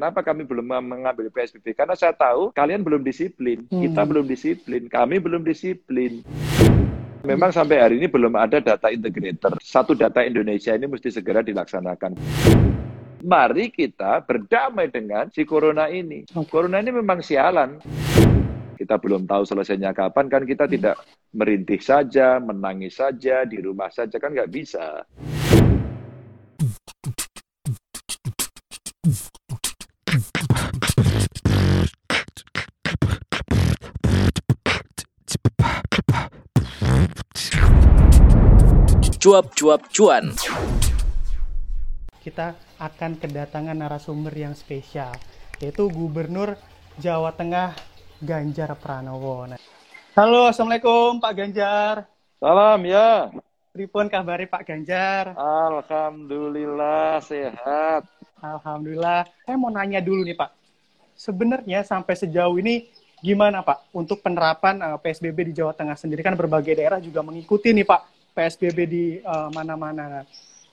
Kenapa kami belum mengambil PSBB? Karena saya tahu kalian belum disiplin, hmm. kita belum disiplin, kami belum disiplin. Memang sampai hari ini belum ada data integrator. Satu data Indonesia ini mesti segera dilaksanakan. Mari kita berdamai dengan si corona ini. Corona ini memang sialan. Kita belum tahu selesainya kapan, kan kita tidak merintih saja, menangis saja, di rumah saja, kan nggak bisa. Cuap-cuap cuan. Kita akan kedatangan narasumber yang spesial, yaitu Gubernur Jawa Tengah Ganjar Pranowo. Halo, Assalamualaikum Pak Ganjar. Salam ya. Pripun kabari Pak Ganjar? Alhamdulillah sehat. Alhamdulillah. Saya mau nanya dulu nih Pak. Sebenarnya sampai sejauh ini gimana Pak untuk penerapan uh, eh, PSBB di Jawa Tengah sendiri kan berbagai daerah juga mengikuti nih Pak PSBB di uh, mana-mana.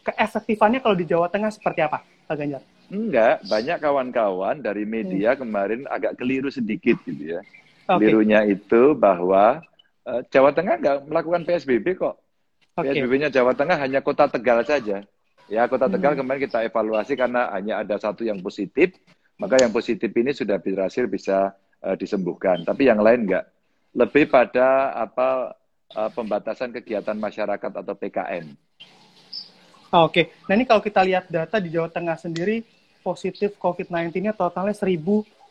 Keefektifannya kalau di Jawa Tengah seperti apa, Pak Ganjar? Enggak, banyak kawan-kawan dari media hmm. kemarin agak keliru sedikit gitu ya. Okay. Kelirunya itu bahwa uh, Jawa Tengah enggak melakukan PSBB kok. Okay. PSBB-nya Jawa Tengah hanya kota Tegal saja. Ya, kota Tegal hmm. kemarin kita evaluasi karena hanya ada satu yang positif, maka yang positif ini sudah berhasil bisa uh, disembuhkan. Tapi yang lain enggak. Lebih pada apa uh, pembatasan kegiatan masyarakat atau PKM. Oh, Oke, okay. nah ini kalau kita lihat data di Jawa Tengah sendiri positif COVID-19-nya totalnya 1.113,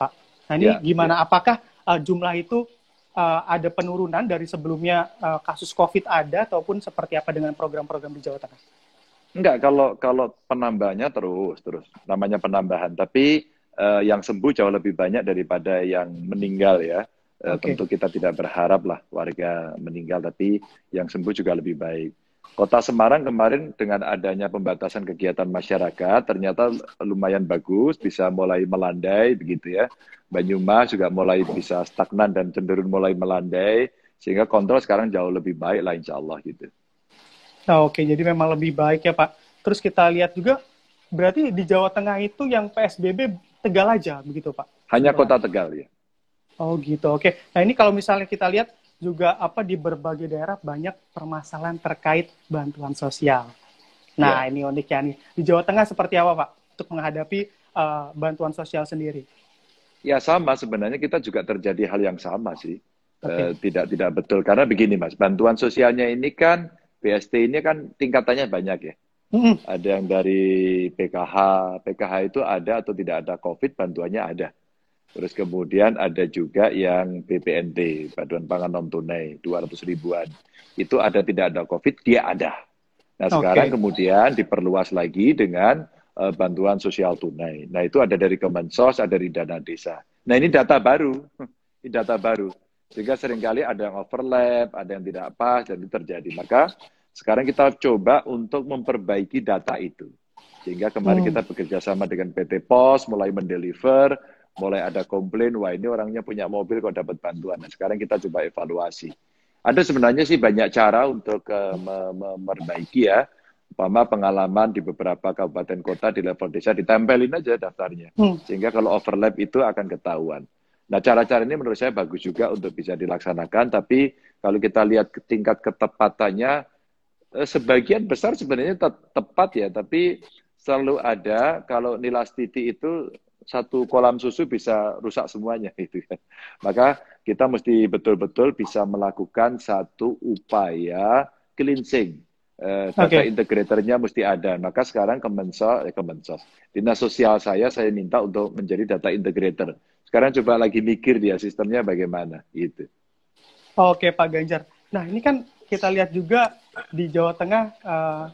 Pak. Nah ini ya, gimana? Ya. Apakah uh, jumlah itu uh, ada penurunan dari sebelumnya uh, kasus COVID ada ataupun seperti apa dengan program-program di Jawa Tengah? Enggak, kalau kalau penambahannya terus terus namanya penambahan, tapi uh, yang sembuh jauh lebih banyak daripada yang meninggal ya. Eh, okay. Tentu kita tidak berharap lah warga meninggal, tapi yang sembuh juga lebih baik. Kota Semarang kemarin dengan adanya pembatasan kegiatan masyarakat ternyata lumayan bagus, bisa mulai melandai begitu ya. Banyumas juga mulai bisa stagnan dan cenderung mulai melandai, sehingga kontrol sekarang jauh lebih baik lah insya Allah gitu. Nah, Oke, jadi memang lebih baik ya Pak. Terus kita lihat juga, berarti di Jawa Tengah itu yang PSBB Tegal aja begitu Pak? Hanya kota Tegal ya. Oh gitu, oke. Nah ini kalau misalnya kita lihat juga apa di berbagai daerah banyak permasalahan terkait bantuan sosial. Nah ya. ini uniknya nih di Jawa Tengah seperti apa Pak untuk menghadapi uh, bantuan sosial sendiri? Ya sama sebenarnya kita juga terjadi hal yang sama sih. Okay. Uh, tidak tidak betul karena begini mas, bantuan sosialnya ini kan BST ini kan tingkatannya banyak ya. Hmm. Ada yang dari PKH, PKH itu ada atau tidak ada COVID, bantuannya ada. Terus kemudian ada juga yang BPNT, Bantuan Pangan Non Tunai, 200 ribuan. Itu ada tidak ada COVID, dia ada. Nah sekarang okay. kemudian diperluas lagi dengan uh, bantuan sosial tunai. Nah itu ada dari Kemensos, ada dari dana desa. Nah ini data baru, ini data baru. Sehingga sering kali ada yang overlap, ada yang tidak pas, dan itu terjadi. Maka sekarang kita coba untuk memperbaiki data itu. Sehingga kemarin hmm. kita bekerja sama dengan PT POS, mulai mendeliver, mulai ada komplain, wah ini orangnya punya mobil kok dapat bantuan. Nah, sekarang kita coba evaluasi. Ada sebenarnya sih banyak cara untuk uh, memperbaiki ya. Umpama pengalaman di beberapa kabupaten kota di level desa ditempelin aja daftarnya. Hmm. Sehingga kalau overlap itu akan ketahuan. Nah, cara-cara ini menurut saya bagus juga untuk bisa dilaksanakan, tapi kalau kita lihat tingkat ketepatannya, eh, sebagian besar sebenarnya te tepat ya, tapi selalu ada kalau nilai titik itu satu kolam susu bisa rusak semuanya itu ya. Maka kita mesti betul-betul bisa melakukan satu upaya cleansing. Eh, data okay. integratornya mesti ada. Maka sekarang Kemensos, eh, Kemensos, dinas sosial saya saya minta untuk menjadi data integrator. Sekarang coba lagi mikir dia sistemnya bagaimana gitu. Oke Pak Ganjar. Nah ini kan kita lihat juga di Jawa Tengah uh,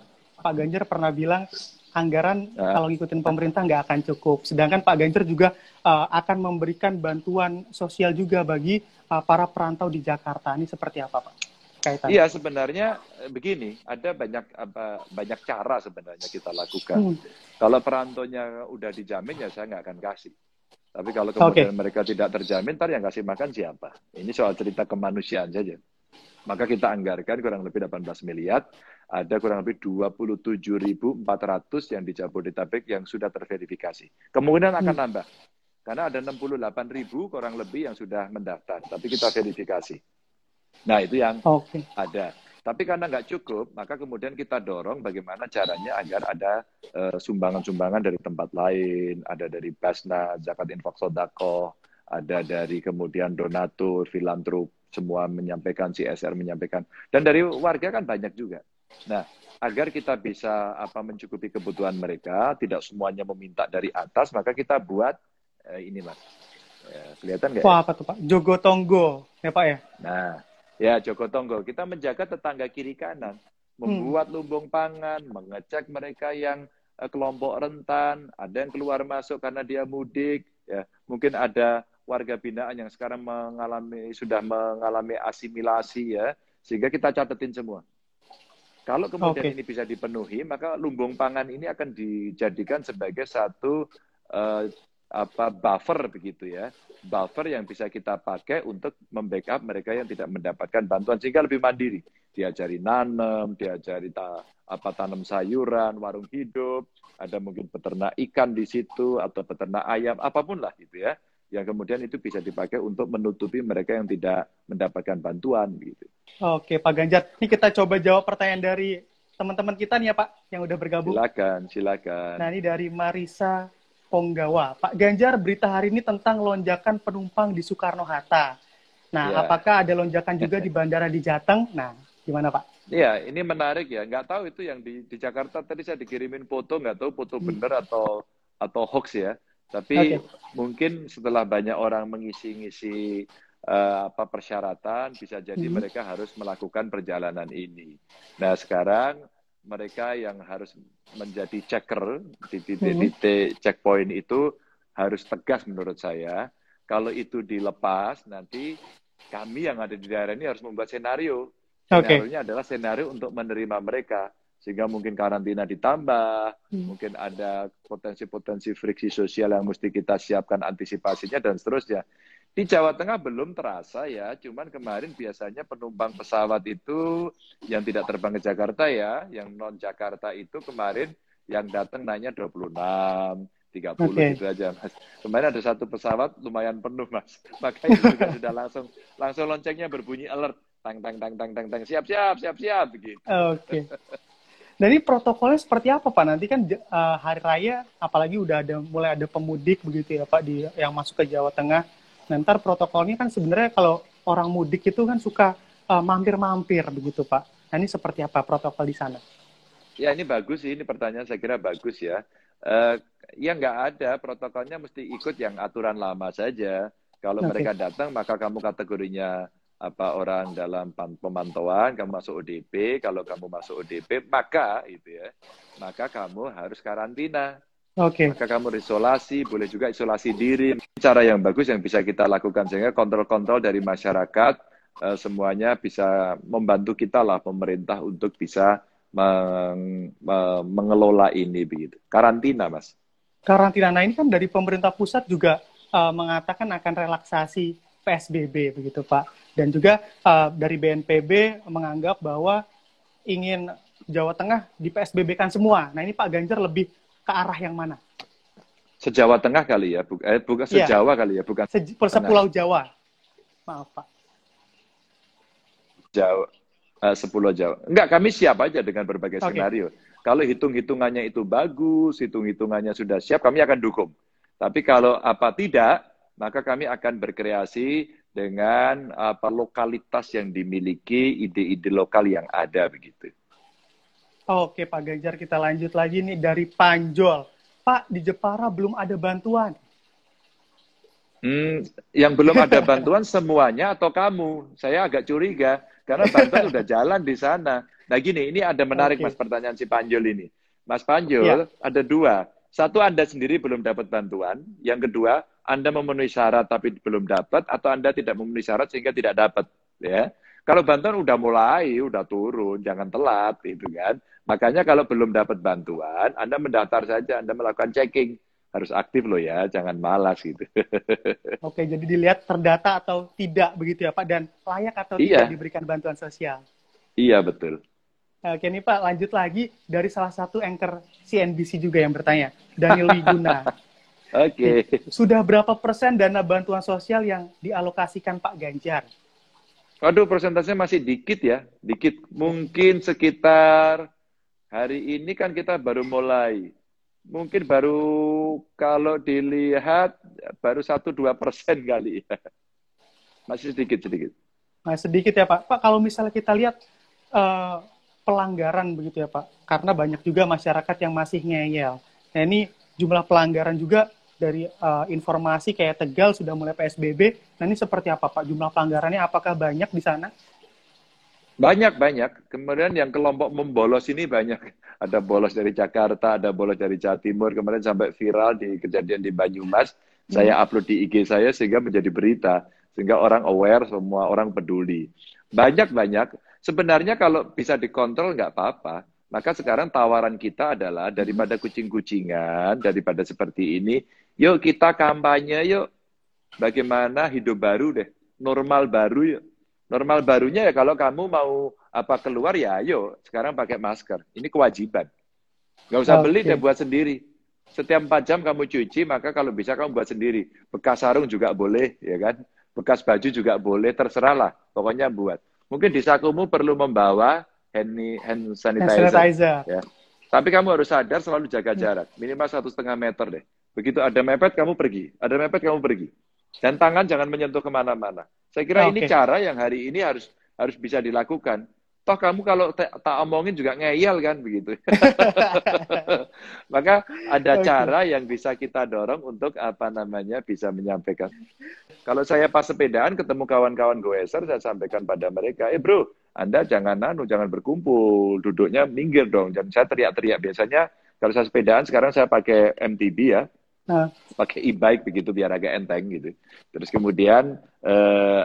Pak Ganjar pernah bilang anggaran uh. kalau ngikutin pemerintah nggak akan cukup. Sedangkan Pak Ganjar juga uh, akan memberikan bantuan sosial juga bagi uh, para perantau di Jakarta. Ini seperti apa, Pak? Kaitannya? Iya, sebenarnya begini, ada banyak apa, banyak cara sebenarnya kita lakukan. Hmm. Kalau perantaunya udah dijamin ya saya nggak akan kasih. Tapi kalau kemudian okay. mereka tidak terjamin, ntar yang kasih makan siapa? Ini soal cerita kemanusiaan saja. Maka kita anggarkan kurang lebih 18 miliar, ada kurang lebih 27.400 yang di Jabodetabek yang sudah terverifikasi. Kemungkinan akan hmm. nambah. Karena ada 68.000 kurang lebih yang sudah mendaftar, tapi kita verifikasi. Nah, itu yang okay. ada. Tapi karena nggak cukup, maka kemudian kita dorong bagaimana caranya agar ada eh, sumbangan-sumbangan uh, dari tempat lain, ada dari Basna, Zakat Infak Sodako, ada dari kemudian donatur, filantrop, semua menyampaikan, CSR menyampaikan. Dan dari warga kan banyak juga. Nah, agar kita bisa apa mencukupi kebutuhan mereka, tidak semuanya meminta dari atas, maka kita buat eh, ini mas. Ya, kelihatan nggak? Wah, apa tuh Pak? Jogo Tonggo, ya Pak ya? Nah, Ya, Joko Tonggo. Kita menjaga tetangga kiri kanan, membuat hmm. lumbung pangan, mengecek mereka yang uh, kelompok rentan, ada yang keluar masuk karena dia mudik, ya. Mungkin ada warga binaan yang sekarang mengalami sudah mengalami asimilasi ya, sehingga kita catetin semua. Kalau kemudian okay. ini bisa dipenuhi, maka lumbung pangan ini akan dijadikan sebagai satu uh, apa buffer begitu ya. Buffer yang bisa kita pakai untuk membackup mereka yang tidak mendapatkan bantuan sehingga lebih mandiri. Diajari nanam diajari ta, apa tanam sayuran warung hidup ada mungkin peternak ikan di situ atau peternak ayam apa pun lah gitu ya yang kemudian itu bisa dipakai untuk menutupi mereka yang tidak mendapatkan bantuan gitu. Oke Pak Ganjar, ini kita coba jawab pertanyaan dari teman-teman kita nih ya Pak yang udah bergabung. Silakan, silakan. Nah ini dari Marisa Ponggawa. Pak Ganjar, berita hari ini tentang lonjakan penumpang di Soekarno-Hatta. Nah, ya. apakah ada lonjakan juga di bandara di Jateng? Nah, gimana Pak? Iya, ini menarik ya. Nggak tahu itu yang di, di Jakarta tadi saya dikirimin foto, nggak tahu foto hmm. bener atau atau hoax ya. Tapi okay. mungkin setelah banyak orang mengisi-ngisi uh, apa persyaratan, bisa jadi hmm. mereka harus melakukan perjalanan ini. Nah, sekarang mereka yang harus menjadi checker di titik-titik checkpoint itu harus tegas menurut saya. Kalau itu dilepas, nanti kami yang ada di daerah ini harus membuat senario. Senario-nya adalah senario untuk menerima mereka. Sehingga mungkin karantina ditambah, hmm. mungkin ada potensi-potensi friksi sosial yang mesti kita siapkan antisipasinya, dan seterusnya. Di Jawa Tengah belum terasa ya, cuman kemarin biasanya penumpang pesawat itu yang tidak terbang ke Jakarta ya, yang non Jakarta itu kemarin yang datang nanya 26, 30 okay. gitu aja mas. Kemarin ada satu pesawat lumayan penuh mas, makanya juga sudah langsung langsung loncengnya berbunyi alert, tang tang tang tang tang tang siap siap siap siap begitu. Oke. Okay. Nah ini protokolnya seperti apa Pak? Nanti kan uh, hari raya, apalagi udah ada mulai ada pemudik begitu ya Pak di yang masuk ke Jawa Tengah Nah, ntar protokolnya kan sebenarnya kalau orang mudik itu kan suka mampir eh, mampir-mampir begitu, Pak. Nah, ini seperti apa protokol di sana? Ya, ini bagus sih. Ini pertanyaan saya kira bagus ya. Uh, ya nggak ada protokolnya mesti ikut yang aturan lama saja. Kalau okay. mereka datang maka kamu kategorinya apa orang dalam pemantauan, kamu masuk ODP. Kalau kamu masuk ODP maka itu ya, maka kamu harus karantina. Oke. Okay. Maka kamu isolasi, boleh juga isolasi diri. Cara yang bagus yang bisa kita lakukan sehingga kontrol-kontrol dari masyarakat uh, semuanya bisa membantu kita lah pemerintah untuk bisa meng, mengelola ini begitu. Karantina, Mas. Karantina. Nah, ini kan dari pemerintah pusat juga uh, mengatakan akan relaksasi PSBB begitu, Pak. Dan juga uh, dari BNPB menganggap bahwa ingin Jawa Tengah di PSBB kan semua. Nah, ini Pak Ganjar lebih ke arah yang mana? Sejawa Tengah kali ya, bukan eh, bukan iya. sejawa ya. kali ya, bukan. Se sepulau Jawa. Maaf Pak. Jawa, uh, sepuluh Jawa. Enggak, kami siap aja dengan berbagai okay. skenario. Kalau hitung-hitungannya itu bagus, hitung-hitungannya sudah siap, kami akan dukung. Tapi kalau apa tidak, maka kami akan berkreasi dengan apa lokalitas yang dimiliki, ide-ide lokal yang ada begitu. Oke Pak Ganjar, kita lanjut lagi nih dari Panjol. Pak, di Jepara belum ada bantuan. Hmm, yang belum ada bantuan semuanya atau kamu? Saya agak curiga karena bantuan sudah jalan di sana. Nah gini, ini ada menarik okay. mas pertanyaan si Panjol ini. Mas Panjol ya. ada dua. Satu Anda sendiri belum dapat bantuan. Yang kedua Anda memenuhi syarat tapi belum dapat atau Anda tidak memenuhi syarat sehingga tidak dapat. Ya. Kalau bantuan udah mulai, udah turun, jangan telat, gitu kan. Makanya kalau belum dapat bantuan, Anda mendaftar saja, Anda melakukan checking. harus aktif loh ya, jangan malas gitu. Oke, jadi dilihat terdata atau tidak begitu ya Pak, dan layak atau iya. tidak diberikan bantuan sosial. Iya betul. Oke nih Pak, lanjut lagi dari salah satu anchor CNBC juga yang bertanya, Daniel Wiguna. Oke. Okay. Sudah berapa persen dana bantuan sosial yang dialokasikan Pak Ganjar? Waduh, persentasenya masih dikit ya, dikit. Mungkin sekitar hari ini kan kita baru mulai mungkin baru kalau dilihat baru satu dua persen kali ya. Masih sedikit sedikit. Nah, sedikit ya Pak. Pak kalau misalnya kita lihat uh, pelanggaran begitu ya Pak, karena banyak juga masyarakat yang masih ngeyel. Nah ini jumlah pelanggaran juga dari uh, informasi kayak Tegal sudah mulai PSBB. Nah ini seperti apa Pak? Jumlah pelanggarannya apakah banyak di sana? Banyak, banyak. Kemudian yang kelompok membolos ini banyak. Ada bolos dari Jakarta, ada bolos dari Jawa Timur, kemudian sampai viral di kejadian di Banyumas. Hmm. Saya upload di IG saya sehingga menjadi berita. Sehingga orang aware, semua orang peduli. Banyak-banyak. Sebenarnya kalau bisa dikontrol nggak apa-apa. Maka sekarang tawaran kita adalah daripada kucing-kucingan, daripada seperti ini, yuk kita kampanye yuk. Bagaimana hidup baru deh, normal baru yuk Normal barunya ya kalau kamu mau apa keluar ya ayo sekarang pakai masker. Ini kewajiban. Nggak usah okay. beli deh buat sendiri. Setiap 4 jam kamu cuci, maka kalau bisa kamu buat sendiri. Bekas sarung juga boleh, ya kan? Bekas baju juga boleh, terserahlah. Pokoknya buat. Mungkin di sakumu perlu membawa hand, hand sanitizer. Hand sanitizer. Ya. Tapi kamu harus sadar selalu jaga hmm. jarak. Minimal satu setengah meter deh. Begitu ada mepet, kamu pergi. Ada mepet, kamu pergi. Dan tangan jangan menyentuh ke mana-mana. Saya kira okay. ini cara yang hari ini harus harus bisa dilakukan. Toh kamu kalau tak omongin juga ngeyel kan begitu. Maka ada okay. cara yang bisa kita dorong untuk apa namanya bisa menyampaikan. Kalau saya pas sepedaan ketemu kawan-kawan goeser, saya sampaikan pada mereka, eh bro, Anda jangan nanu, jangan berkumpul, duduknya minggir dong. Dan saya teriak-teriak biasanya kalau saya sepedaan sekarang saya pakai MTB ya, Nah. pakai e-bike begitu biar agak enteng gitu. Terus kemudian eh,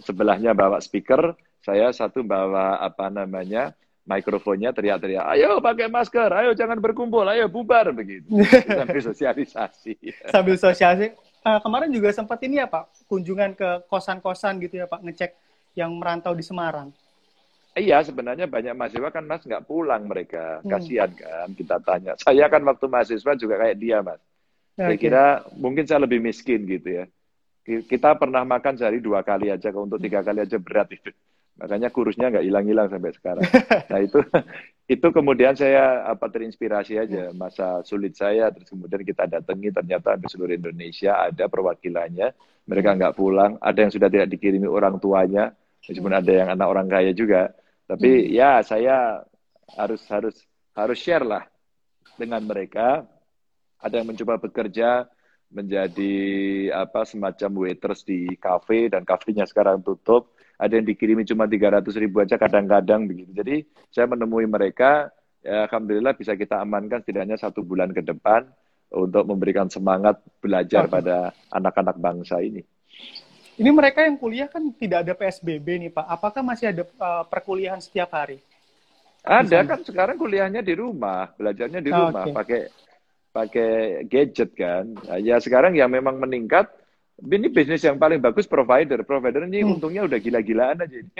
sebelahnya bawa speaker, saya satu bawa apa namanya mikrofonnya teriak-teriak, ayo pakai masker, ayo jangan berkumpul, ayo bubar begitu. Sambil sosialisasi. Sambil sosialisasi. Uh, kemarin juga sempat ini ya Pak, kunjungan ke kosan-kosan gitu ya Pak, ngecek yang merantau di Semarang. Iya, sebenarnya banyak mahasiswa kan Mas nggak pulang mereka, hmm. kasihan kan kita tanya. Saya kan waktu mahasiswa juga kayak dia Mas saya kira mungkin saya lebih miskin gitu ya. Kita pernah makan sehari dua kali aja, untuk tiga kali aja berat itu. Makanya kurusnya nggak hilang-hilang sampai sekarang. Nah itu itu kemudian saya apa terinspirasi aja masa sulit saya. Terus kemudian kita datangi ternyata di seluruh Indonesia ada perwakilannya. Mereka nggak pulang. Ada yang sudah tidak dikirimi orang tuanya. Meskipun ada yang anak orang kaya juga. Tapi hmm. ya saya harus harus harus share lah dengan mereka. Ada yang mencoba bekerja menjadi apa semacam waiters di kafe dan kafenya sekarang tutup ada yang dikirimi cuma 300 ribu aja kadang-kadang begitu jadi saya menemui mereka ya, alhamdulillah bisa kita amankan setidaknya satu bulan ke depan untuk memberikan semangat belajar oh. pada anak-anak bangsa ini ini mereka yang kuliah kan tidak ada PSBB nih Pak apakah masih ada uh, perkuliahan setiap hari ada kan sekarang kuliahnya di rumah belajarnya di rumah okay. pakai pakai gadget kan. Ya sekarang yang memang meningkat, ini bisnis yang paling bagus provider. Provider ini hmm. untungnya udah gila-gilaan aja. Oke.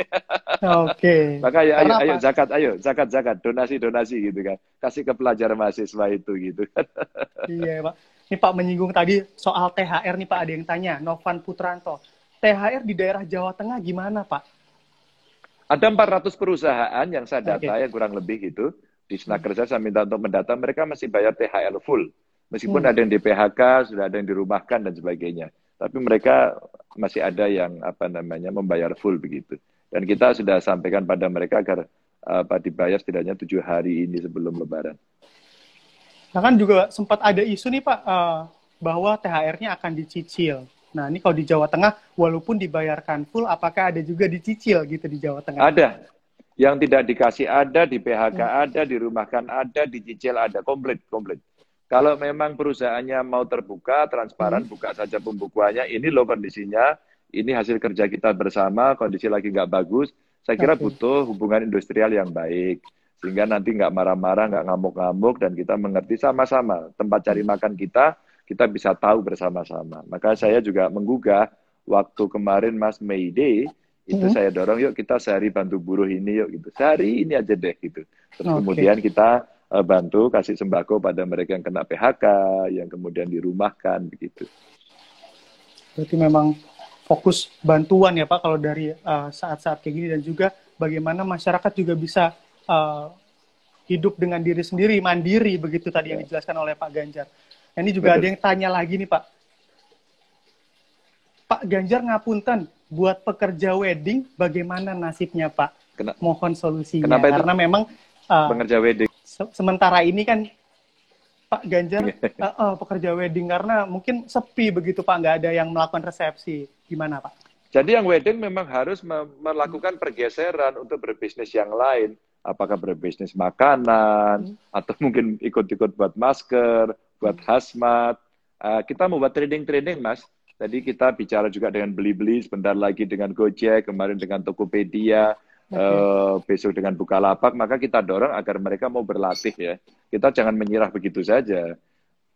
Okay. Maka ya, ayo, ayo zakat, ayo zakat, zakat, donasi, donasi gitu kan. Kasih ke pelajar mahasiswa itu gitu. iya Pak. Ini Pak menyinggung tadi soal THR nih Pak ada yang tanya, Novan Putranto. THR di daerah Jawa Tengah gimana Pak? Ada 400 perusahaan yang saya data okay. yang kurang lebih gitu di Snakerja saya minta untuk mendata mereka masih bayar THL full. Meskipun hmm. ada yang di PHK, sudah ada yang dirumahkan dan sebagainya. Tapi mereka masih ada yang apa namanya membayar full begitu. Dan kita sudah sampaikan pada mereka agar apa dibayar setidaknya tujuh hari ini sebelum Lebaran. Nah kan juga sempat ada isu nih Pak uh, bahwa THR-nya akan dicicil. Nah ini kalau di Jawa Tengah walaupun dibayarkan full, apakah ada juga dicicil gitu di Jawa Tengah? Ada, yang tidak dikasih ada, di PHK hmm. ada, dirumahkan ada, dicicil ada, komplit, komplit. Kalau memang perusahaannya mau terbuka, transparan, hmm. buka saja pembukuannya, ini loh kondisinya, ini hasil kerja kita bersama, kondisi lagi nggak bagus, saya kira okay. butuh hubungan industrial yang baik. Sehingga nanti nggak marah-marah, nggak ngamuk-ngamuk, dan kita mengerti sama-sama tempat cari hmm. makan kita, kita bisa tahu bersama-sama. Maka saya juga menggugah waktu kemarin Mas May Day itu hmm. saya dorong yuk kita sehari bantu buruh ini yuk gitu. Sehari ini aja deh gitu. Terus okay. kemudian kita bantu kasih sembako pada mereka yang kena PHK, yang kemudian dirumahkan begitu. Berarti memang fokus bantuan ya Pak kalau dari eh, saat-saat uh, kayak gini dan juga bagaimana masyarakat juga bisa uh, hidup dengan diri sendiri, mandiri begitu tadi yang ya. dijelaskan oleh Pak Ganjar. Nah, ini juga Betul. ada yang tanya lagi nih Pak. Pak Ganjar ngapunten, buat pekerja wedding bagaimana nasibnya Pak? Kena, Mohon solusinya. Kenapa itu? Karena memang uh, pekerja wedding. Se sementara ini kan Pak Ganjar uh, uh, pekerja wedding karena mungkin sepi begitu Pak, nggak ada yang melakukan resepsi. Gimana Pak? Jadi yang wedding memang harus melakukan pergeseran untuk berbisnis yang lain apakah berbisnis makanan hmm. atau mungkin ikut-ikut buat masker, buat hmm. hazmat. Uh, kita mau buat trading-trading, Mas. Tadi kita bicara juga dengan beli-beli, sebentar lagi dengan Gojek, kemarin dengan Tokopedia. Uh, besok dengan Bukalapak, maka kita dorong agar mereka mau berlatih ya. Kita jangan menyerah begitu saja.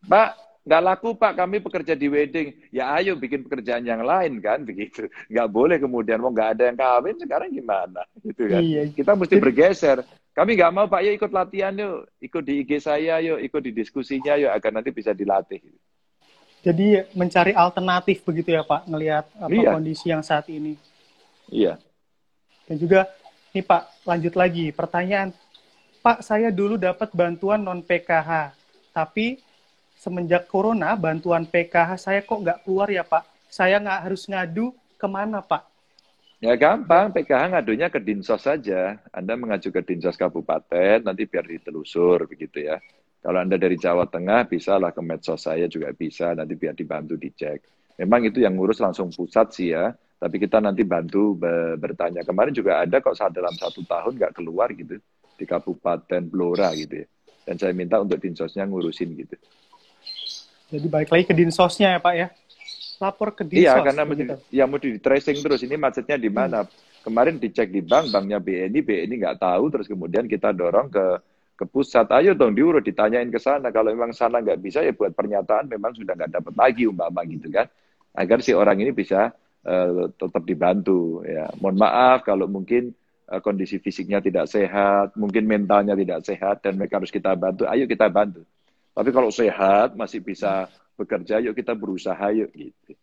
Pak, nggak laku pak. Kami pekerja di wedding. Ya ayo bikin pekerjaan yang lain kan begitu. Nggak boleh kemudian mau nggak ada yang kawin sekarang gimana? Gitu kan. Iya. kita mesti bergeser. Kami nggak mau pak yuk ikut latihan yuk. Ikut di IG saya yuk ikut di diskusinya yuk agar nanti bisa dilatih. Jadi mencari alternatif begitu ya pak melihat apa iya. kondisi yang saat ini. Iya. Dan juga ini pak lanjut lagi pertanyaan pak saya dulu dapat bantuan non PKH tapi semenjak corona bantuan PKH saya kok nggak keluar ya Pak? Saya nggak harus ngadu ke mana Pak? Ya gampang, PKH ngadunya ke Dinsos saja. Anda mengacu ke Dinsos Kabupaten, nanti biar ditelusur begitu ya. Kalau Anda dari Jawa Tengah, bisa lah ke medsos saya juga bisa, nanti biar dibantu dicek. Memang itu yang ngurus langsung pusat sih ya, tapi kita nanti bantu bertanya. Kemarin juga ada kok saat dalam satu tahun nggak keluar gitu, di Kabupaten Blora gitu ya. Dan saya minta untuk Dinsosnya ngurusin gitu. Jadi balik lagi ke dinsosnya ya Pak ya. Lapor ke dinsos. Iya, karena mesti, ya mau di tracing terus. Ini macetnya di mana? Hmm. Kemarin dicek di bank, banknya BNI, BNI nggak tahu. Terus kemudian kita dorong ke ke pusat. Ayo dong diurut, ditanyain ke sana. Kalau memang sana nggak bisa ya buat pernyataan memang sudah nggak dapat lagi umpama gitu kan. Agar si orang ini bisa uh, tetap dibantu. Ya, mohon maaf kalau mungkin uh, kondisi fisiknya tidak sehat, mungkin mentalnya tidak sehat dan mereka harus kita bantu. Ayo kita bantu. Tapi kalau sehat masih bisa bekerja, yuk kita berusaha yuk gitu.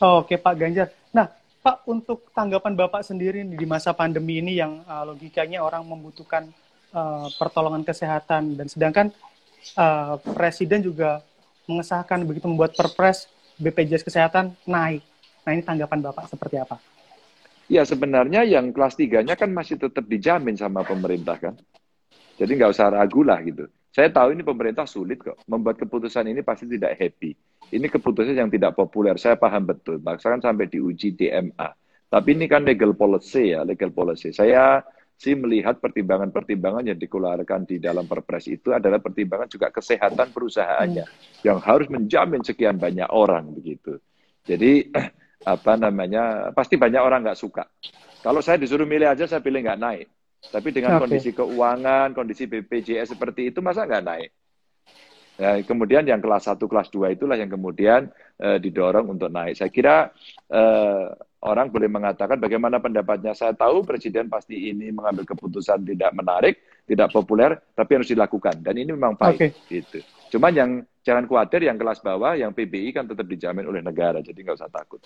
Oke Pak Ganjar. Nah Pak untuk tanggapan Bapak sendiri di masa pandemi ini yang uh, logikanya orang membutuhkan uh, pertolongan kesehatan dan sedangkan uh, Presiden juga mengesahkan begitu membuat Perpres BPJS Kesehatan naik. Nah ini tanggapan Bapak seperti apa? Ya sebenarnya yang kelas tiganya kan masih tetap dijamin sama pemerintah kan. Jadi nggak usah ragu lah gitu. Saya tahu ini pemerintah sulit kok. Membuat keputusan ini pasti tidak happy. Ini keputusan yang tidak populer. Saya paham betul. Bahkan sampai diuji DMA. Tapi ini kan legal policy ya, legal policy. Saya sih melihat pertimbangan-pertimbangan yang dikeluarkan di dalam perpres itu adalah pertimbangan juga kesehatan perusahaannya hmm. yang harus menjamin sekian banyak orang begitu. Jadi apa namanya pasti banyak orang nggak suka. Kalau saya disuruh milih aja saya pilih nggak naik. Tapi dengan okay. kondisi keuangan, kondisi BPJS seperti itu, masa nggak naik? Ya, kemudian yang kelas 1, kelas 2 itulah yang kemudian uh, didorong untuk naik. Saya kira uh, orang boleh mengatakan bagaimana pendapatnya. Saya tahu Presiden pasti ini mengambil keputusan tidak menarik, tidak populer, tapi harus dilakukan. Dan ini memang baik. Okay. Gitu. Cuman yang jangan khawatir, yang kelas bawah, yang PBI kan tetap dijamin oleh negara, jadi nggak usah takut.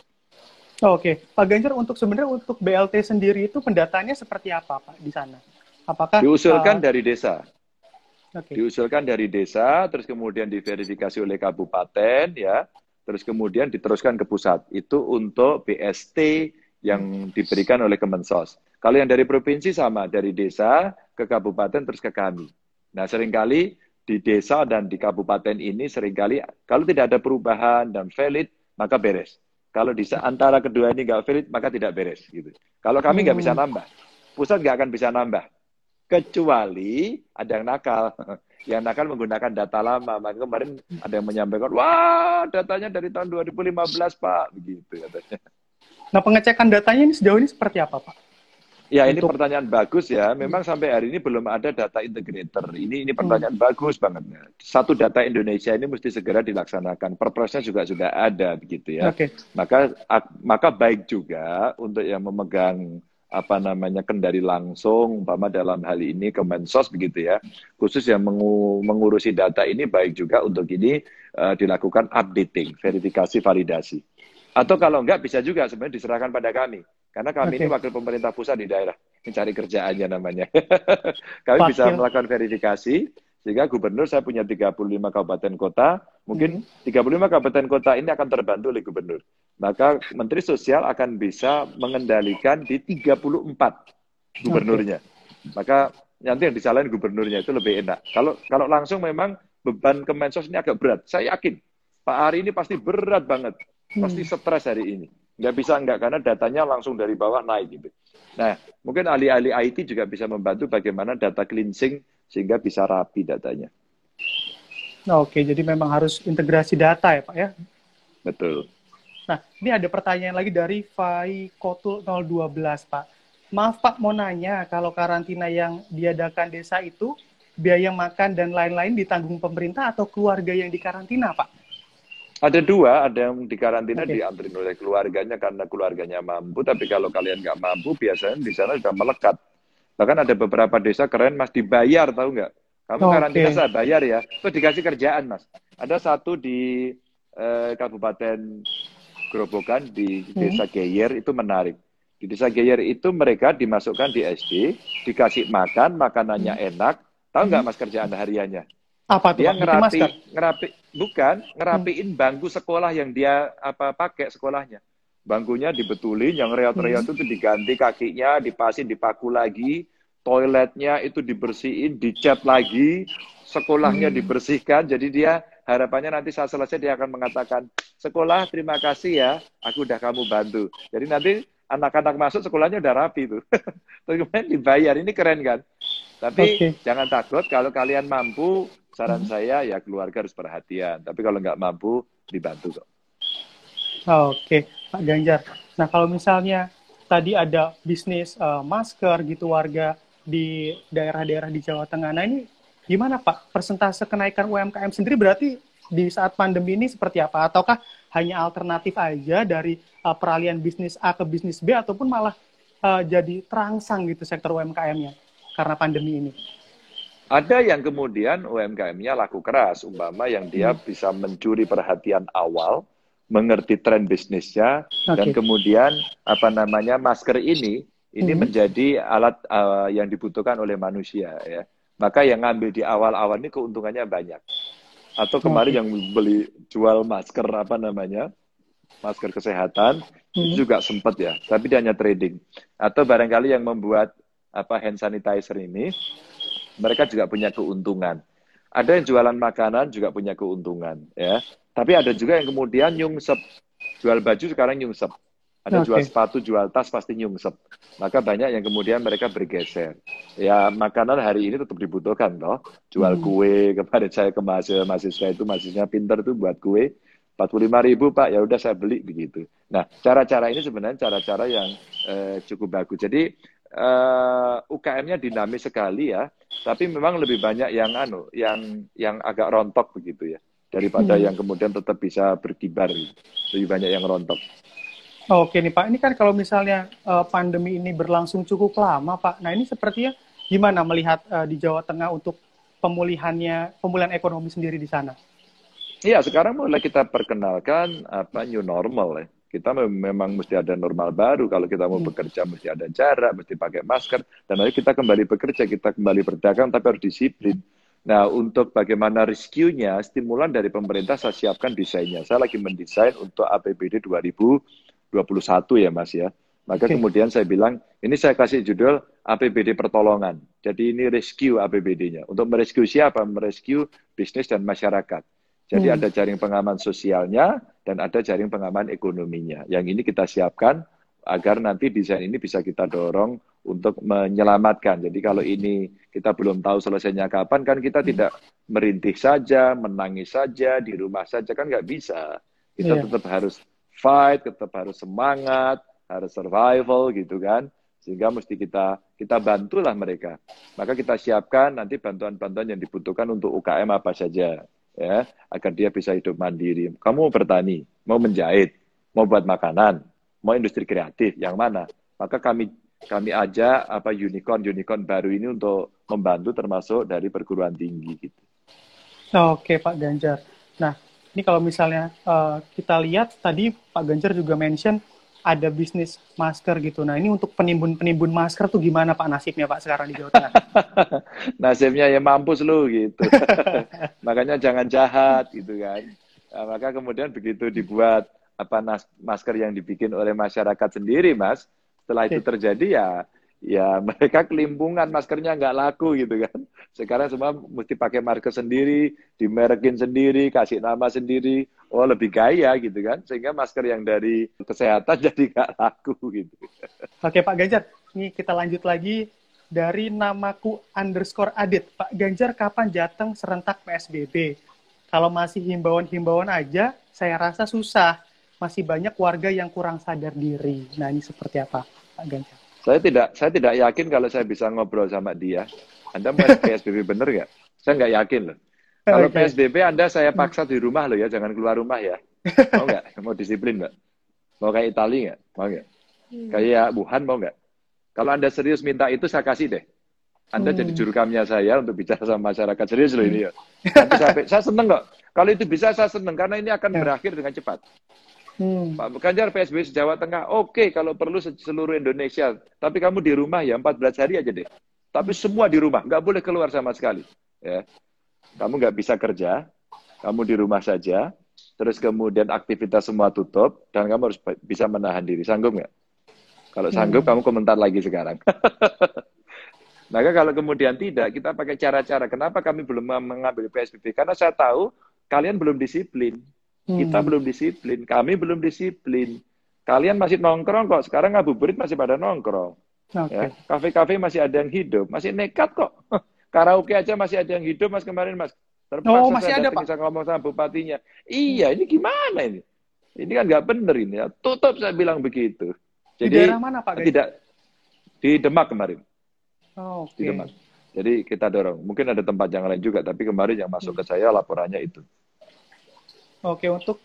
Oh, Oke, okay. Pak Ganjar untuk sebenarnya untuk BLT sendiri itu pendatanya seperti apa Pak di sana? Apakah diusulkan uh, dari desa? Okay. Diusulkan dari desa, terus kemudian diverifikasi oleh kabupaten, ya, terus kemudian diteruskan ke pusat. Itu untuk BST yang diberikan oleh Kemensos. Kalau yang dari provinsi sama, dari desa ke kabupaten terus ke kami. Nah, sering kali di desa dan di kabupaten ini sering kali kalau tidak ada perubahan dan valid, maka beres. Kalau di antara kedua ini nggak valid, maka tidak beres. Gitu. Kalau kami nggak bisa hmm. nambah, pusat nggak akan bisa nambah. Kecuali ada yang nakal. Yang nakal menggunakan data lama. Maka kemarin ada yang menyampaikan, wah datanya dari tahun 2015 Pak. Begitu katanya. Nah pengecekan datanya ini sejauh ini seperti apa Pak? Ya ini pertanyaan bagus ya. Memang sampai hari ini belum ada data integrator. Ini ini pertanyaan hmm. bagus banget. Satu data Indonesia ini mesti segera dilaksanakan. Perpresnya juga sudah ada begitu ya. Okay. Maka maka baik juga untuk yang memegang apa namanya kendali langsung, umpama dalam hal ini Kemensos begitu ya, khusus yang mengu mengurusi data ini baik juga untuk ini uh, dilakukan updating, verifikasi, validasi. Atau kalau enggak bisa juga sebenarnya diserahkan pada kami. Karena kami okay. ini wakil pemerintah pusat di daerah, mencari kerjaannya namanya. kami Pak, bisa melakukan verifikasi, sehingga gubernur saya punya 35 kabupaten kota, mungkin mm -hmm. 35 kabupaten kota ini akan terbantu oleh gubernur. Maka Menteri Sosial akan bisa mengendalikan di 34 gubernurnya. Okay. Maka nanti yang disalahin gubernurnya itu lebih enak. Kalau kalau langsung memang beban Kemensos ini agak berat. Saya yakin Pak Ari ini pasti berat banget. Pasti hmm. stres hari ini. Nggak bisa enggak, karena datanya langsung dari bawah naik gitu. Nah, mungkin ahli-ahli IT juga bisa membantu bagaimana data cleansing sehingga bisa rapi datanya. Oke, jadi memang harus integrasi data ya Pak ya? Betul. Nah, ini ada pertanyaan lagi dari Fai Kotul 012 Pak. Maaf Pak, mau nanya, kalau karantina yang diadakan desa itu, biaya makan dan lain-lain ditanggung pemerintah atau keluarga yang dikarantina Pak? Ada dua, ada yang di karantina okay. diantri oleh keluarganya karena keluarganya mampu, tapi kalau kalian nggak mampu, biasanya di sana sudah melekat. Bahkan ada beberapa desa keren mas dibayar, tahu nggak? Kamu okay. karantina saya bayar ya, terus dikasih kerjaan mas. Ada satu di eh, Kabupaten Grobogan di hmm. Desa hmm. Geyer itu menarik. Di Desa Geyer itu mereka dimasukkan di SD, dikasih makan, makanannya hmm. enak. Tahu nggak hmm. mas kerjaan hariannya? Apa tuh? Dia ngerapi, ngerapi, bukan ngerapiin hmm. bangku sekolah yang dia apa pakai sekolahnya. Bangkunya dibetulin, yang reot-reot hmm. itu diganti kakinya, dipasin, dipaku lagi, toiletnya itu dibersihin, dicat lagi, sekolahnya hmm. dibersihkan. Jadi dia harapannya nanti saat selesai dia akan mengatakan, sekolah terima kasih ya, aku udah kamu bantu. Jadi nanti anak-anak masuk sekolahnya udah rapi tuh. Terus kemudian dibayar, ini keren kan? Tapi okay. jangan takut kalau kalian mampu Saran hmm. saya ya keluarga harus perhatian, tapi kalau nggak mampu dibantu kok. Oke, Pak Ganjar. Nah kalau misalnya tadi ada bisnis uh, masker gitu warga di daerah-daerah di Jawa Tengah, nah ini gimana Pak persentase kenaikan UMKM sendiri berarti di saat pandemi ini seperti apa? Ataukah hanya alternatif aja dari uh, peralihan bisnis A ke bisnis B ataupun malah uh, jadi terangsang gitu sektor UMKM-nya karena pandemi ini? Ada yang kemudian UMKM-nya laku keras, umpama yang dia hmm. bisa mencuri perhatian awal, mengerti tren bisnisnya, okay. dan kemudian apa namanya masker ini ini hmm. menjadi alat uh, yang dibutuhkan oleh manusia ya. Maka yang ngambil di awal-awal ini keuntungannya banyak. Atau kemarin okay. yang beli jual masker apa namanya masker kesehatan hmm. itu juga sempat ya, tapi dia hanya trading. Atau barangkali yang membuat apa hand sanitizer ini mereka juga punya keuntungan. Ada yang jualan makanan juga punya keuntungan, ya. Tapi ada juga yang kemudian nyungsep. Jual baju sekarang nyungsep. Ada okay. jual sepatu, jual tas pasti nyungsep. Maka banyak yang kemudian mereka bergeser. Ya makanan hari ini tetap dibutuhkan loh. Jual hmm. kue kepada saya ke mahasiswa, mahasiswa itu mahasiswa pinter tuh buat kue. 45 ribu Pak, ya udah saya beli begitu. Nah, cara-cara ini sebenarnya cara-cara yang eh, cukup bagus. Jadi uh, eh, UKM-nya dinamis sekali ya, tapi memang lebih banyak yang anu, yang yang agak rontok begitu ya, daripada hmm. yang kemudian tetap bisa berkibar. Lebih banyak yang rontok. Oke nih Pak, ini kan kalau misalnya uh, pandemi ini berlangsung cukup lama Pak, nah ini sepertinya gimana melihat uh, di Jawa Tengah untuk pemulihannya, pemulihan ekonomi sendiri di sana? Iya, sekarang mulai kita perkenalkan apa new normal ya kita memang mesti ada normal baru. Kalau kita mau hmm. bekerja mesti ada jarak, mesti pakai masker. Dan nanti kita kembali bekerja, kita kembali berdagang, tapi harus disiplin. Nah, untuk bagaimana rescue-nya, stimulan dari pemerintah saya siapkan desainnya. Saya lagi mendesain untuk APBD 2021 ya, Mas ya. Maka okay. kemudian saya bilang, ini saya kasih judul APBD pertolongan. Jadi ini rescue APBD-nya. Untuk merescue siapa? Merescue bisnis dan masyarakat. Jadi hmm. ada jaring pengaman sosialnya dan ada jaring pengaman ekonominya. Yang ini kita siapkan agar nanti desain ini bisa kita dorong untuk menyelamatkan. Jadi kalau ini kita belum tahu selesainya kapan, kan kita hmm. tidak merintih saja, menangis saja, di rumah saja, kan nggak bisa. Kita yeah. tetap harus fight, tetap harus semangat, harus survival gitu kan. Sehingga mesti kita kita bantulah mereka. Maka kita siapkan nanti bantuan-bantuan yang dibutuhkan untuk UKM apa saja ya, agar dia bisa hidup mandiri. Kamu mau bertani, mau menjahit, mau buat makanan, mau industri kreatif, yang mana? Maka kami kami ajak apa unicorn unicorn baru ini untuk membantu termasuk dari perguruan tinggi gitu. Oke Pak Ganjar. Nah ini kalau misalnya uh, kita lihat tadi Pak Ganjar juga mention ada bisnis masker gitu. Nah ini untuk penimbun-penimbun masker tuh gimana Pak nasibnya Pak sekarang di Jawa Tengah? nasibnya ya mampus lu gitu. Makanya jangan jahat gitu kan. Nah, maka kemudian begitu dibuat apa masker yang dibikin oleh masyarakat sendiri mas, setelah itu terjadi ya ya mereka kelimpungan maskernya nggak laku gitu kan. Sekarang semua mesti pakai masker sendiri dimerekin sendiri kasih nama sendiri. Oh lebih gaya gitu kan. Sehingga masker yang dari kesehatan jadi nggak laku gitu. Oke Pak Ganjar. Ini kita lanjut lagi dari namaku underscore adit. Pak Ganjar kapan datang serentak PSBB kalau masih himbauan-himbauan aja saya rasa susah. Masih banyak warga yang kurang sadar diri. Nah ini seperti apa Pak Ganjar saya tidak saya tidak yakin kalau saya bisa ngobrol sama dia. Anda mau PSBB bener nggak? Saya nggak yakin loh. Kalau okay. PSBB Anda saya paksa di rumah loh ya, jangan keluar rumah ya. Mau nggak? Mau disiplin nggak? Mau kayak Italia nggak? Mau nggak? Hmm. Kayak Wuhan mau nggak? Kalau Anda serius minta itu saya kasih deh. Anda hmm. jadi juru saya untuk bicara sama masyarakat serius loh ini ya. Nanti sampai, saya seneng kok. Kalau itu bisa saya seneng karena ini akan ya. berakhir dengan cepat. Hmm. Pak Ganjar PSBB Jawa Tengah, oke okay, kalau perlu seluruh Indonesia. Tapi kamu di rumah ya 14 hari aja deh. Tapi semua di rumah, nggak boleh keluar sama sekali. Ya, kamu nggak bisa kerja, kamu di rumah saja. Terus kemudian aktivitas semua tutup dan kamu harus bisa menahan diri. Sanggup nggak? Kalau sanggup, hmm. kamu komentar lagi sekarang. Maka kalau kemudian tidak, kita pakai cara-cara. Kenapa kami belum mengambil PSBB? Karena saya tahu kalian belum disiplin. Kita hmm. belum disiplin, kami belum disiplin. Kalian masih nongkrong kok, sekarang ngabuburit masih pada nongkrong. Okay. Ya, kafe-kafe masih ada yang hidup, masih nekat kok. Karaoke aja masih ada yang hidup mas kemarin mas. Terpaksa oh, masih saya ada pak. ngomong sama bupatinya. Iya, ini gimana ini? Ini kan nggak bener ini. Ya. Tutup saya bilang begitu. Jadi, di daerah mana pak? Tidak di Demak kemarin. Oh, okay. Di Demak. Jadi kita dorong. Mungkin ada tempat yang lain juga, tapi kemarin yang masuk hmm. ke saya laporannya itu. Oke, untuk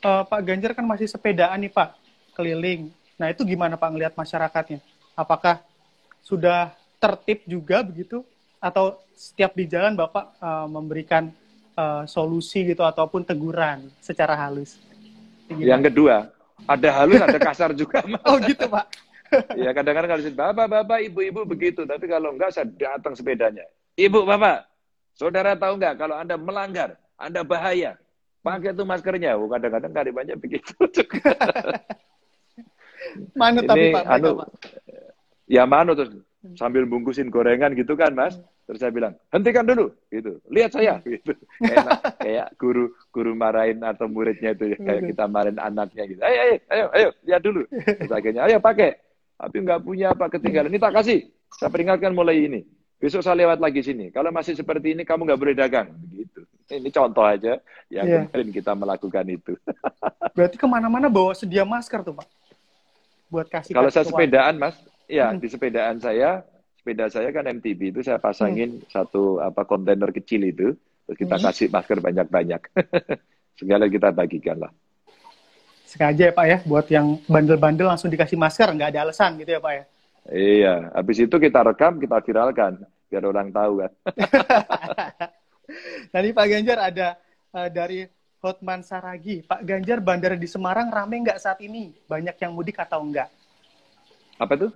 uh, Pak Ganjar kan masih sepedaan nih Pak, keliling. Nah itu gimana Pak ngelihat masyarakatnya? Apakah sudah tertib juga begitu? Atau setiap di jalan Bapak uh, memberikan uh, solusi gitu ataupun teguran secara halus? Gimana? Yang kedua, ada halus, ada kasar juga. Mas. Oh gitu Pak? ya kadang-kadang kalau bapak, bapak, ibu-ibu begitu. Tapi kalau enggak, saya datang sepedanya. Ibu, bapak, saudara tahu enggak kalau Anda melanggar, Anda bahaya pakai tuh maskernya. Oh, kadang-kadang kali banyak begitu. Mana tapi Pak? Anu, Pak. Ya mana terus sambil bungkusin gorengan gitu kan Mas. Terus saya bilang, hentikan dulu, gitu. Lihat saya, gitu. Kayak, kayak guru guru marahin atau muridnya itu ya, kayak kita marahin anaknya gitu. Ayo, ayo, ayo, ayo, lihat dulu. Terus akhirnya, ayo pakai. Tapi nggak punya apa ketinggalan. Ini tak kasih. Saya peringatkan mulai ini. Besok saya lewat lagi sini. Kalau masih seperti ini, kamu nggak boleh dagang. Begitu. Ini contoh aja yang yeah. kemarin kita melakukan itu. Berarti ke mana-mana bawa sedia masker tuh, Pak? Buat kasih Kalau saya sepedaan, Mas, ya hmm. di sepedaan saya, sepeda saya kan MTB itu saya pasangin hmm. satu apa kontainer kecil itu, terus kita hmm. kasih masker banyak-banyak. Segala kita bagikan lah. Sengaja ya Pak ya, buat yang bandel-bandel langsung dikasih masker, nggak ada alasan gitu ya Pak ya? Iya, habis itu kita rekam, kita viralkan biar orang tahu kan. Tadi Pak Ganjar ada uh, dari Hotman Saragi. Pak Ganjar, bandara di Semarang rame nggak saat ini? Banyak yang mudik atau enggak? Apa tuh?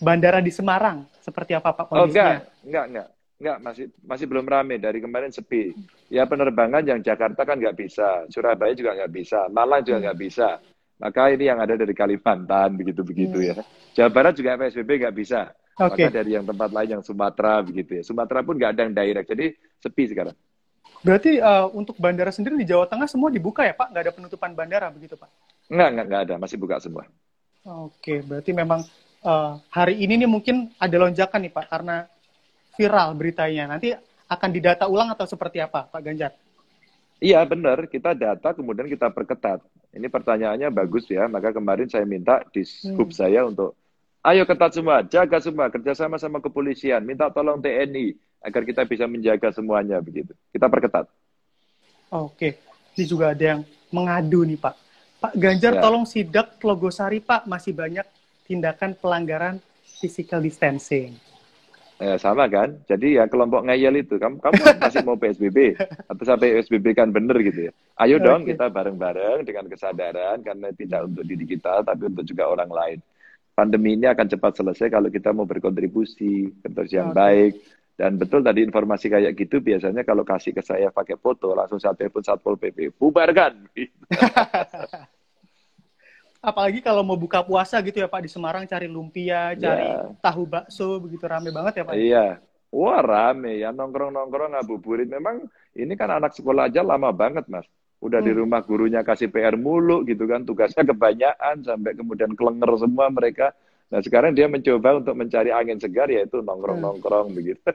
Bandara di Semarang, seperti apa Pak kondisinya? Oh enggak, enggak, enggak. Enggak, masih masih belum rame. Dari kemarin sepi. Ya penerbangan yang Jakarta kan nggak bisa. Surabaya juga nggak bisa. Malang juga nggak bisa. Maka ini yang ada dari Kalimantan, begitu-begitu hmm. ya. Jawa Barat juga PSBB nggak bisa. Okay. Maka dari yang tempat lain yang Sumatera begitu ya. Sumatera pun nggak ada yang direct, jadi sepi sekarang. Berarti uh, untuk bandara sendiri di Jawa Tengah semua dibuka ya Pak? Nggak ada penutupan bandara begitu Pak? Nggak, nggak, nggak ada. Masih buka semua. Oke, berarti memang uh, hari ini nih mungkin ada lonjakan nih Pak, karena viral beritanya. Nanti akan didata ulang atau seperti apa Pak Ganjar? Iya benar, kita data kemudian kita perketat. Ini pertanyaannya bagus ya, maka kemarin saya minta di scoop hmm. saya untuk Ayo ketat semua, jaga semua, kerjasama sama kepolisian, minta tolong TNI agar kita bisa menjaga semuanya begitu. Kita perketat. Oke, ini juga ada yang mengadu nih Pak. Pak Ganjar ya. tolong sidak Logosari Pak, masih banyak tindakan pelanggaran physical distancing. Ya, sama kan? Jadi ya kelompok ngeyel itu, kamu kamu masih mau PSBB atau sampai PSBB kan bener gitu ya. Ayo dong okay. kita bareng-bareng dengan kesadaran karena tidak untuk diri kita tapi untuk juga orang lain. Pandemi ini akan cepat selesai kalau kita mau berkontribusi terus yang okay. baik. Dan betul tadi informasi kayak gitu biasanya kalau kasih ke saya pakai foto langsung saya telepon Satpol PP, bubarkan. apalagi kalau mau buka puasa gitu ya Pak di Semarang cari lumpia, cari yeah. tahu bakso begitu rame banget ya Pak. Iya. Wah rame ya nongkrong-nongkrong ngabuburit. Memang ini kan anak sekolah aja lama banget Mas. Udah hmm. di rumah gurunya kasih PR mulu gitu kan, tugasnya kebanyakan sampai kemudian kelenger semua mereka. Nah sekarang dia mencoba untuk mencari angin segar yaitu nongkrong-nongkrong hmm. begitu.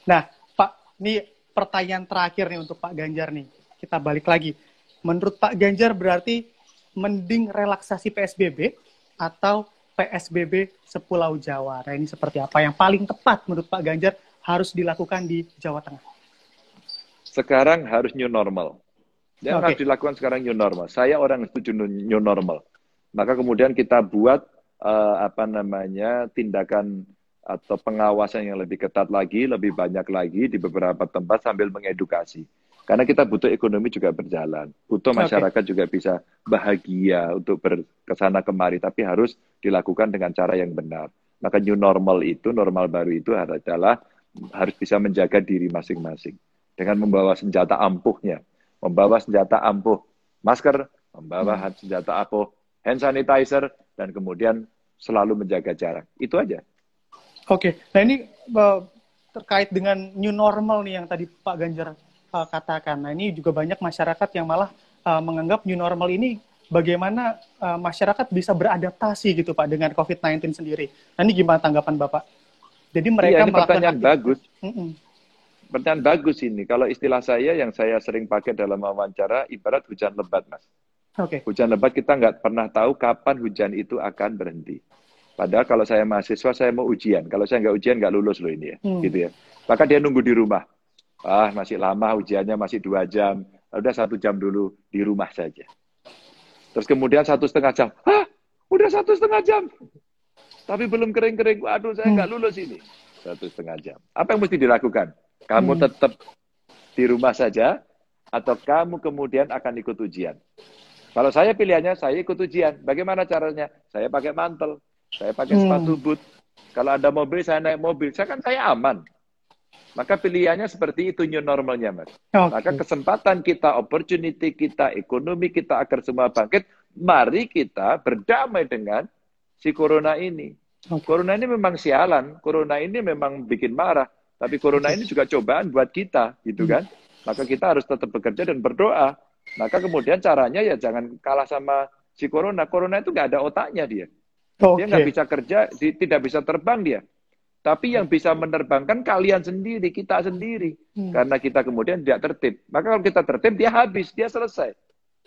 Nah Pak, ini pertanyaan terakhir nih untuk Pak Ganjar nih. Kita balik lagi. Menurut Pak Ganjar berarti mending relaksasi PSBB atau PSBB sepulau Jawa. Nah ini seperti apa yang paling tepat menurut Pak Ganjar harus dilakukan di Jawa Tengah? Sekarang harus new normal. Yang okay. harus dilakukan sekarang new normal. Saya orang setuju new normal. Maka kemudian kita buat uh, apa namanya tindakan atau pengawasan yang lebih ketat lagi, lebih banyak lagi di beberapa tempat sambil mengedukasi. Karena kita butuh ekonomi juga berjalan, butuh masyarakat okay. juga bisa bahagia untuk berkesana kemari, tapi harus dilakukan dengan cara yang benar. Maka new normal itu, normal baru itu adalah harus bisa menjaga diri masing-masing dengan membawa senjata ampuhnya, membawa senjata ampuh masker, membawa hmm. senjata ampuh hand sanitizer, dan kemudian selalu menjaga jarak. Itu aja. Oke, okay. nah ini uh, terkait dengan new normal nih yang tadi Pak Ganjar uh, katakan. Nah ini juga banyak masyarakat yang malah uh, menganggap new normal ini bagaimana uh, masyarakat bisa beradaptasi gitu Pak dengan COVID-19 sendiri. Nah ini gimana tanggapan Bapak? Jadi mereka iya, ini pertanyaan bagus. Mm -mm. Pertanyaan bagus ini. Kalau istilah saya yang saya sering pakai dalam wawancara, ibarat hujan lebat, Mas. Okay. Hujan lebat kita nggak pernah tahu kapan hujan itu akan berhenti. Padahal kalau saya mahasiswa, saya mau ujian. Kalau saya nggak ujian, nggak lulus loh ini ya. Hmm. Gitu ya. Maka dia nunggu di rumah. Ah, masih lama ujiannya masih dua jam. Udah satu jam dulu di rumah saja. Terus kemudian satu setengah jam. Hah? Udah satu setengah jam. Tapi belum kering-kering. Waduh, saya nggak hmm. lulus ini. Satu setengah jam. Apa yang mesti dilakukan? Kamu hmm. tetap di rumah saja, atau kamu kemudian akan ikut ujian. Kalau saya pilihannya, saya ikut ujian. Bagaimana caranya? Saya pakai mantel, saya pakai hmm. sepatu boot. Kalau ada mobil, saya naik mobil. Saya kan saya aman. Maka pilihannya seperti itu new normalnya, Mas. Okay. Maka kesempatan kita, opportunity kita, ekonomi kita agar semua bangkit, mari kita berdamai dengan si corona ini. Okay. Corona ini memang sialan, corona ini memang bikin marah, tapi corona ini juga cobaan buat kita, gitu kan? Maka kita harus tetap bekerja dan berdoa. Maka kemudian caranya ya jangan kalah sama si corona. Corona itu nggak ada otaknya dia. Okay. Dia nggak bisa kerja, tidak bisa terbang dia. Tapi yang bisa menerbangkan kalian sendiri, kita sendiri. Hmm. Karena kita kemudian tidak tertib. Maka kalau kita tertib, dia habis, dia selesai.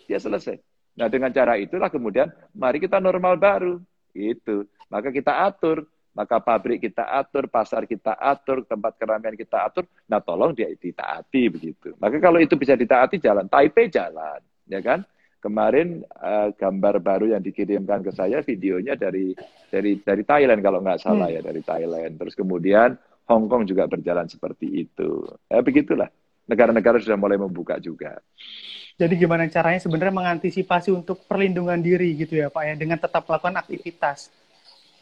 Dia selesai. Nah dengan cara itulah kemudian, mari kita normal baru. Itu. Maka kita atur. Maka pabrik kita atur, pasar kita atur, tempat keramaian kita atur. Nah tolong dia ditaati begitu. Maka kalau itu bisa ditaati, jalan. Taipei jalan. Ya kan? kemarin uh, gambar baru yang dikirimkan ke saya videonya dari dari dari Thailand kalau nggak salah hmm. ya dari Thailand. Terus kemudian Hong Kong juga berjalan seperti itu. Ya begitulah. Negara-negara sudah mulai membuka juga. Jadi gimana caranya sebenarnya mengantisipasi untuk perlindungan diri gitu ya Pak ya dengan tetap melakukan aktivitas.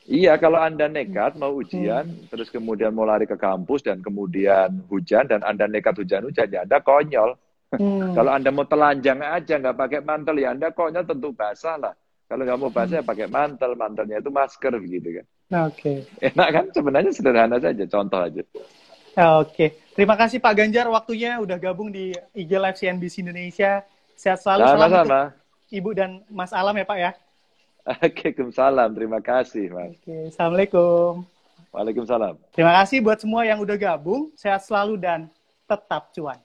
Iya, kalau Anda nekat mau ujian, hmm. terus kemudian mau lari ke kampus dan kemudian hujan dan Anda nekat hujan-hujan, ya Anda konyol. Hmm. Kalau Anda mau telanjang aja, nggak pakai mantel, ya Anda koknya tentu basah lah. Kalau nggak mau basah, ya pakai mantel. Mantelnya itu masker, begitu kan. Oke. Okay. Enak kan? Sebenarnya sederhana saja, contoh aja. Oke. Okay. Terima kasih Pak Ganjar waktunya udah gabung di IG Live CNBC Indonesia. Sehat selalu. Sama-sama. Ibu dan Mas Alam ya Pak ya. Oke, salam. Terima kasih, Mas. Oke, Assalamualaikum. Waalaikumsalam. Terima kasih buat semua yang udah gabung. Sehat selalu dan tetap cuan.